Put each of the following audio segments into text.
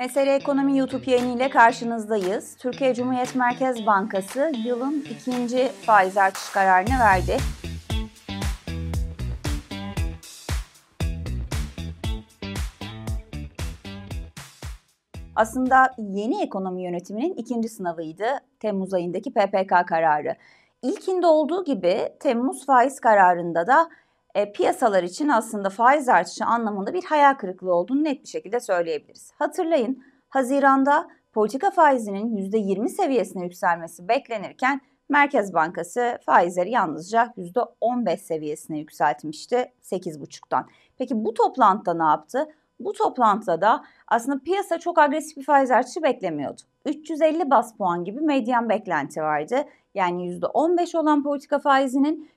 Mesele Ekonomi YouTube yayını ile karşınızdayız. Türkiye Cumhuriyet Merkez Bankası yılın ikinci faiz artış kararını verdi. Aslında yeni ekonomi yönetiminin ikinci sınavıydı Temmuz ayındaki PPK kararı. İlkinde olduğu gibi Temmuz faiz kararında da e, piyasalar için aslında faiz artışı anlamında bir hayal kırıklığı olduğunu net bir şekilde söyleyebiliriz. Hatırlayın Haziran'da politika faizinin %20 seviyesine yükselmesi beklenirken Merkez Bankası faizleri yalnızca %15 seviyesine yükseltmişti 8,5'tan. Peki bu toplantıda ne yaptı? Bu toplantıda da aslında piyasa çok agresif bir faiz artışı beklemiyordu. 350 bas puan gibi medyan beklenti vardı. Yani %15 olan politika faizinin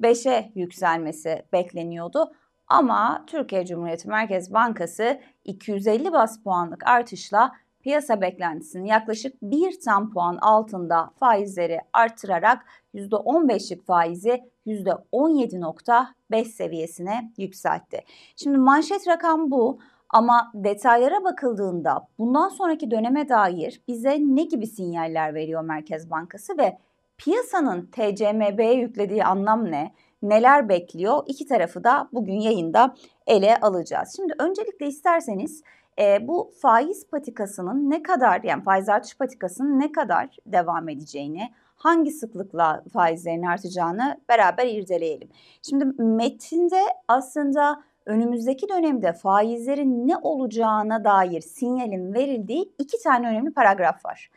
%18.5'e yükselmesi bekleniyordu. Ama Türkiye Cumhuriyeti Merkez Bankası 250 bas puanlık artışla piyasa beklentisinin yaklaşık bir tam puan altında faizleri artırarak %15'lik faizi %17.5 seviyesine yükseltti. Şimdi manşet rakam bu ama detaylara bakıldığında bundan sonraki döneme dair bize ne gibi sinyaller veriyor Merkez Bankası ve piyasanın TCMB'ye yüklediği anlam ne? Neler bekliyor? İki tarafı da bugün yayında ele alacağız. Şimdi öncelikle isterseniz e, bu faiz patikasının ne kadar yani faiz artış patikasının ne kadar devam edeceğini, hangi sıklıkla faizlerin artacağını beraber irdeleyelim. Şimdi metinde aslında önümüzdeki dönemde faizlerin ne olacağına dair sinyalin verildiği iki tane önemli paragraf var.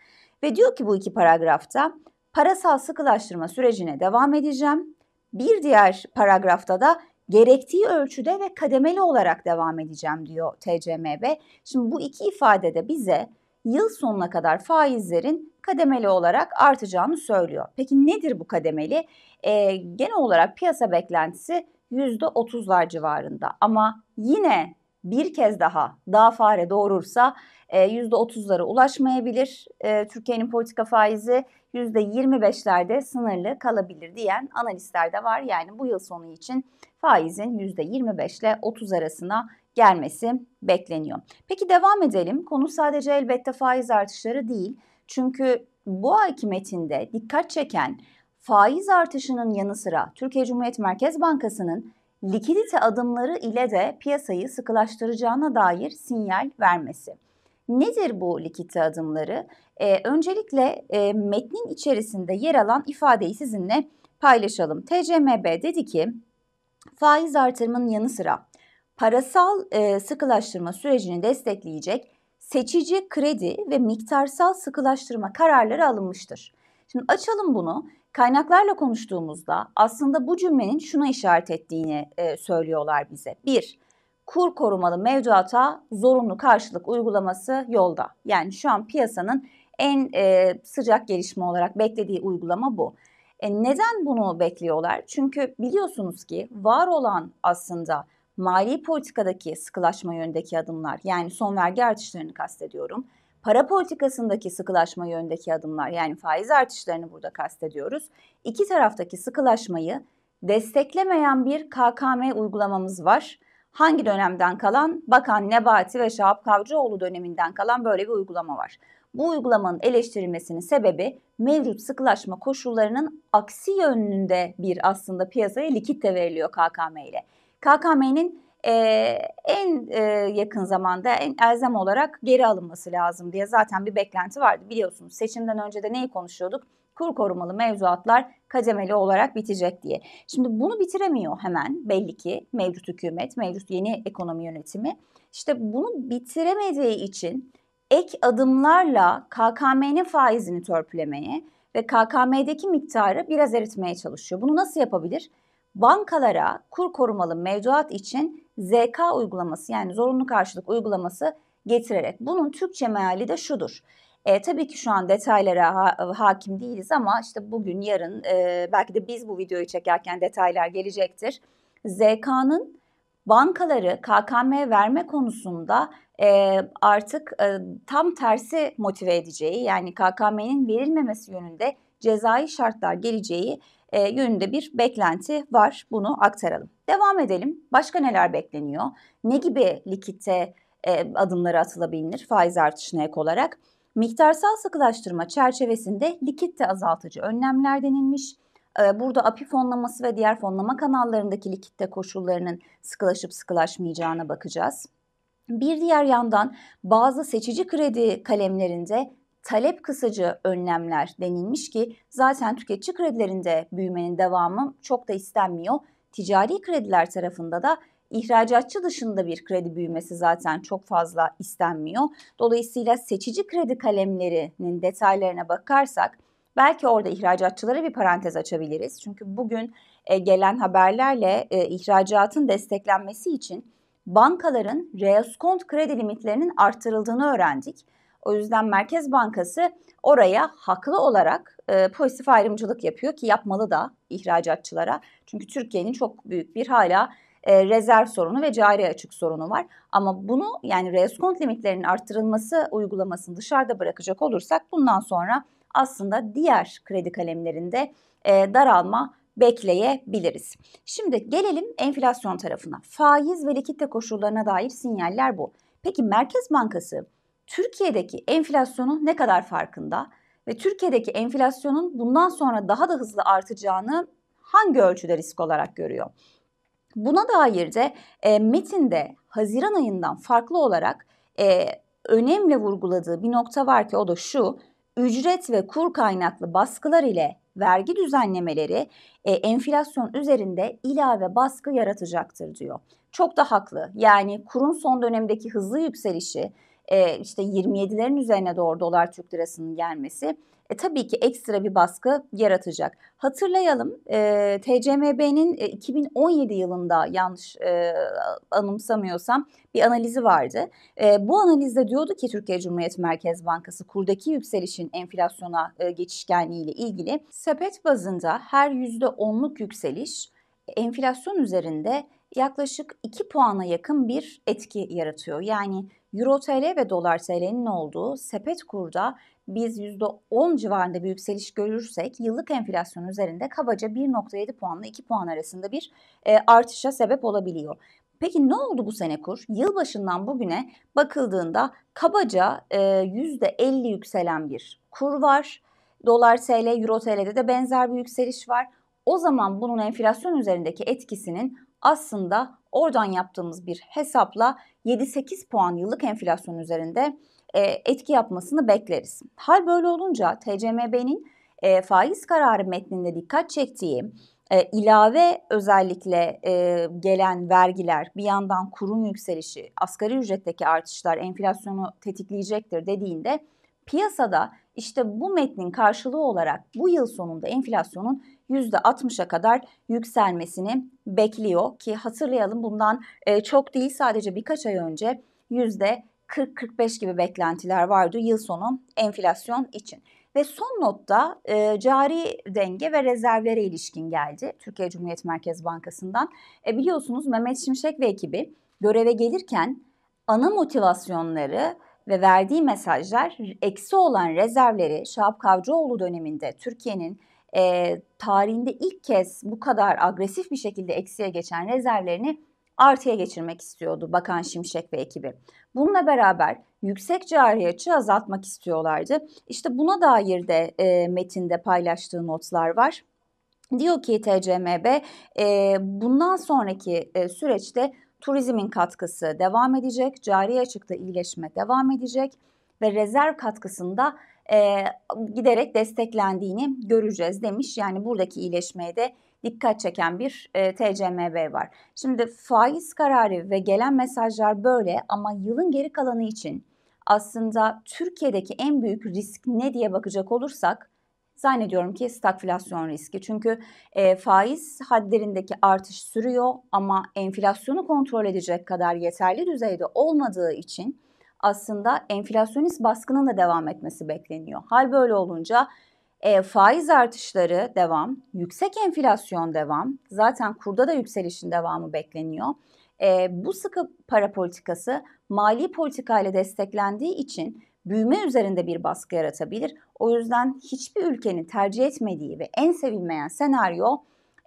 Ve diyor ki bu iki paragrafta parasal sıkılaştırma sürecine devam edeceğim. Bir diğer paragrafta da gerektiği ölçüde ve kademeli olarak devam edeceğim diyor TCMB. Şimdi bu iki ifade de bize yıl sonuna kadar faizlerin kademeli olarak artacağını söylüyor. Peki nedir bu kademeli? Ee, genel olarak piyasa beklentisi %30'lar civarında ama yine bir kez daha daha fare doğurursa e, %30'lara ulaşmayabilir. E, Türkiye'nin politika faizi %25'lerde sınırlı kalabilir diyen analistler de var. Yani bu yıl sonu için faizin %25 ile 30 arasına gelmesi bekleniyor. Peki devam edelim. Konu sadece elbette faiz artışları değil. Çünkü bu ayki metinde dikkat çeken faiz artışının yanı sıra Türkiye Cumhuriyet Merkez Bankası'nın likidite adımları ile de piyasayı sıkılaştıracağına dair sinyal vermesi. Nedir bu likidite adımları? Ee, öncelikle e, metnin içerisinde yer alan ifadeyi sizinle paylaşalım. TCMB dedi ki faiz artırımının yanı sıra parasal e, sıkılaştırma sürecini destekleyecek seçici kredi ve miktarsal sıkılaştırma kararları alınmıştır. Şimdi açalım bunu. Kaynaklarla konuştuğumuzda aslında bu cümlenin şuna işaret ettiğini e, söylüyorlar bize. Bir, kur korumalı mevduata zorunlu karşılık uygulaması yolda. Yani şu an piyasanın en e, sıcak gelişme olarak beklediği uygulama bu. E, neden bunu bekliyorlar? Çünkü biliyorsunuz ki var olan aslında mali politikadaki sıkılaşma yönündeki adımlar yani son vergi artışlarını kastediyorum. Para politikasındaki sıkılaşma yönündeki adımlar yani faiz artışlarını burada kastediyoruz. İki taraftaki sıkılaşmayı desteklemeyen bir KKM uygulamamız var. Hangi dönemden kalan? Bakan Nebati ve Şahap Kavcıoğlu döneminden kalan böyle bir uygulama var. Bu uygulamanın eleştirilmesinin sebebi mevcut sıkılaşma koşullarının aksi yönünde bir aslında piyasaya likit de veriliyor KKM ile. KKM'nin e, en e, yakın zamanda en elzem olarak geri alınması lazım diye zaten bir beklenti vardı. Biliyorsunuz seçimden önce de neyi konuşuyorduk? Kur korumalı mevzuatlar kademeli olarak bitecek diye. Şimdi bunu bitiremiyor hemen belli ki mevcut hükümet, mevcut yeni ekonomi yönetimi. İşte bunu bitiremediği için ek adımlarla KKM'nin faizini törpülemeye ve KKM'deki miktarı biraz eritmeye çalışıyor. Bunu nasıl yapabilir? Bankalara kur korumalı mevduat için ZK uygulaması yani zorunlu karşılık uygulaması getirerek. Bunun Türkçe meali de şudur. E, tabii ki şu an detaylara ha, hakim değiliz ama işte bugün, yarın e, belki de biz bu videoyu çekerken detaylar gelecektir. ZK'nın bankaları KKM verme konusunda e, artık e, tam tersi motive edeceği yani KKM'nin verilmemesi yönünde cezai şartlar geleceği e, yönünde bir beklenti var. Bunu aktaralım. Devam edelim. Başka neler bekleniyor? Ne gibi likitte e, adımları atılabilir faiz artışına ek olarak. Miktarsal sıkılaştırma çerçevesinde likitte azaltıcı önlemler denilmiş. E, burada API fonlaması ve diğer fonlama kanallarındaki likitte koşullarının sıkılaşıp sıkılaşmayacağına bakacağız. Bir diğer yandan bazı seçici kredi kalemlerinde talep kısıcı önlemler denilmiş ki zaten tüketici kredilerinde büyümenin devamı çok da istenmiyor. Ticari krediler tarafında da ihracatçı dışında bir kredi büyümesi zaten çok fazla istenmiyor. Dolayısıyla seçici kredi kalemlerinin detaylarına bakarsak belki orada ihracatçılara bir parantez açabiliriz. Çünkü bugün e, gelen haberlerle e, ihracatın desteklenmesi için bankaların reaskont kredi limitlerinin arttırıldığını öğrendik. O yüzden Merkez Bankası oraya haklı olarak e, pozitif ayrımcılık yapıyor ki yapmalı da ihracatçılara. Çünkü Türkiye'nin çok büyük bir hala e, rezerv sorunu ve cari açık sorunu var. Ama bunu yani reskont limitlerinin arttırılması uygulamasını dışarıda bırakacak olursak bundan sonra aslında diğer kredi kalemlerinde e, daralma bekleyebiliriz. Şimdi gelelim enflasyon tarafına. Faiz ve likitte koşullarına dair sinyaller bu. Peki Merkez Bankası Türkiye'deki enflasyonu ne kadar farkında ve Türkiye'deki enflasyonun bundan sonra daha da hızlı artacağını hangi ölçüde risk olarak görüyor? Buna dair de e, metinde Haziran ayından farklı olarak e, önemli vurguladığı bir nokta var ki o da şu, ücret ve kur kaynaklı baskılar ile vergi düzenlemeleri e, enflasyon üzerinde ilave baskı yaratacaktır diyor. Çok da haklı. Yani kurun son dönemdeki hızlı yükselişi, e, işte 27'lerin üzerine doğru dolar Türk lirasının gelmesi e, tabii ki ekstra bir baskı yaratacak. Hatırlayalım e, TCMB'nin e, 2017 yılında yanlış e, anımsamıyorsam bir analizi vardı. E, bu analizde diyordu ki Türkiye Cumhuriyet Merkez Bankası kurdaki yükselişin enflasyona e, geçişkenliği ile ilgili sepet bazında her %10'luk yükseliş enflasyon üzerinde yaklaşık 2 puana yakın bir etki yaratıyor. Yani Euro TL ve Dolar TL'nin olduğu sepet kurda biz %10 civarında bir yükseliş görürsek yıllık enflasyon üzerinde kabaca 1.7 puanla 2 puan arasında bir e, artışa sebep olabiliyor. Peki ne oldu bu sene kur? Yılbaşından bugüne bakıldığında kabaca e, %50 yükselen bir kur var. Dolar TL, Euro TL'de de benzer bir yükseliş var. O zaman bunun enflasyon üzerindeki etkisinin aslında oradan yaptığımız bir hesapla 7-8 puan yıllık enflasyon üzerinde e, etki yapmasını bekleriz. Hal böyle olunca TCMB'nin e, faiz kararı metninde dikkat çektiği e, ilave özellikle e, gelen vergiler, bir yandan kurun yükselişi, asgari ücretteki artışlar enflasyonu tetikleyecektir dediğinde piyasada işte bu metnin karşılığı olarak bu yıl sonunda enflasyonun %60'a kadar yükselmesini bekliyor ki hatırlayalım bundan e, çok değil sadece birkaç ay önce %40-45 gibi beklentiler vardı yıl sonu enflasyon için. Ve son notta e, cari denge ve rezervlere ilişkin geldi Türkiye Cumhuriyet Merkez Bankası'ndan. E, biliyorsunuz Mehmet Şimşek ve ekibi göreve gelirken ana motivasyonları ve verdiği mesajlar eksi olan rezervleri Şahap Kavcıoğlu döneminde Türkiye'nin e, tarihinde ilk kez bu kadar agresif bir şekilde eksiye geçen rezervlerini artıya geçirmek istiyordu Bakan Şimşek ve ekibi. Bununla beraber yüksek cari açığı azaltmak istiyorlardı. İşte buna dair de e, metinde paylaştığı notlar var. Diyor ki TCMB e, bundan sonraki e, süreçte turizmin katkısı devam edecek, cari açıkta iyileşme devam edecek ve rezerv katkısında e, giderek desteklendiğini göreceğiz demiş. Yani buradaki iyileşmeye de dikkat çeken bir e, TCMB var. Şimdi faiz kararı ve gelen mesajlar böyle ama yılın geri kalanı için aslında Türkiye'deki en büyük risk ne diye bakacak olursak zannediyorum ki stagflasyon riski. Çünkü e, faiz hadlerindeki artış sürüyor ama enflasyonu kontrol edecek kadar yeterli düzeyde olmadığı için aslında enflasyonist baskının da devam etmesi bekleniyor. Hal böyle olunca e, faiz artışları devam, yüksek enflasyon devam, zaten kurda da yükselişin devamı bekleniyor. E, bu sıkı para politikası mali politika ile desteklendiği için büyüme üzerinde bir baskı yaratabilir. O yüzden hiçbir ülkenin tercih etmediği ve en sevilmeyen senaryo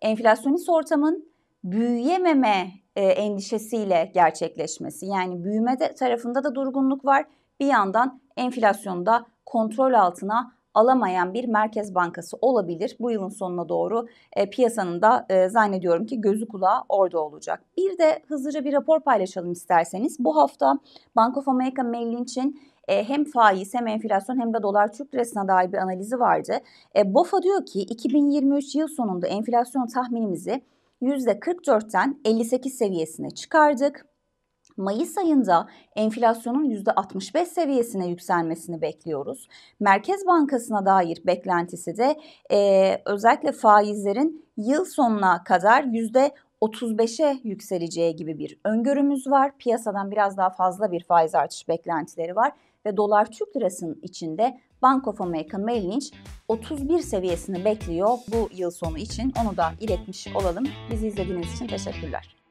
enflasyonist ortamın büyüyememe e, endişesiyle gerçekleşmesi. Yani büyüme de, tarafında da durgunluk var. Bir yandan enflasyonu da kontrol altına alamayan bir merkez bankası olabilir. Bu yılın sonuna doğru e, piyasanın da e, zannediyorum ki gözü kulağı orada olacak. Bir de hızlıca bir rapor paylaşalım isterseniz. Bu hafta Bank of America Merrill Lynch'in e, hem faiz hem enflasyon hem de dolar Türk lirasına dair bir analizi vardı. E, BOFA diyor ki 2023 yıl sonunda enflasyon tahminimizi %44'ten 58 seviyesine çıkardık. Mayıs ayında enflasyonun %65 seviyesine yükselmesini bekliyoruz. Merkez Bankası'na dair beklentisi de e, özellikle faizlerin yıl sonuna kadar %35'e yükseleceği gibi bir öngörümüz var. Piyasadan biraz daha fazla bir faiz artış beklentileri var ve dolar Türk lirasının içinde Bank of America Merrill Lynch 31 seviyesini bekliyor bu yıl sonu için. Onu da iletmiş olalım. Bizi izlediğiniz için teşekkürler.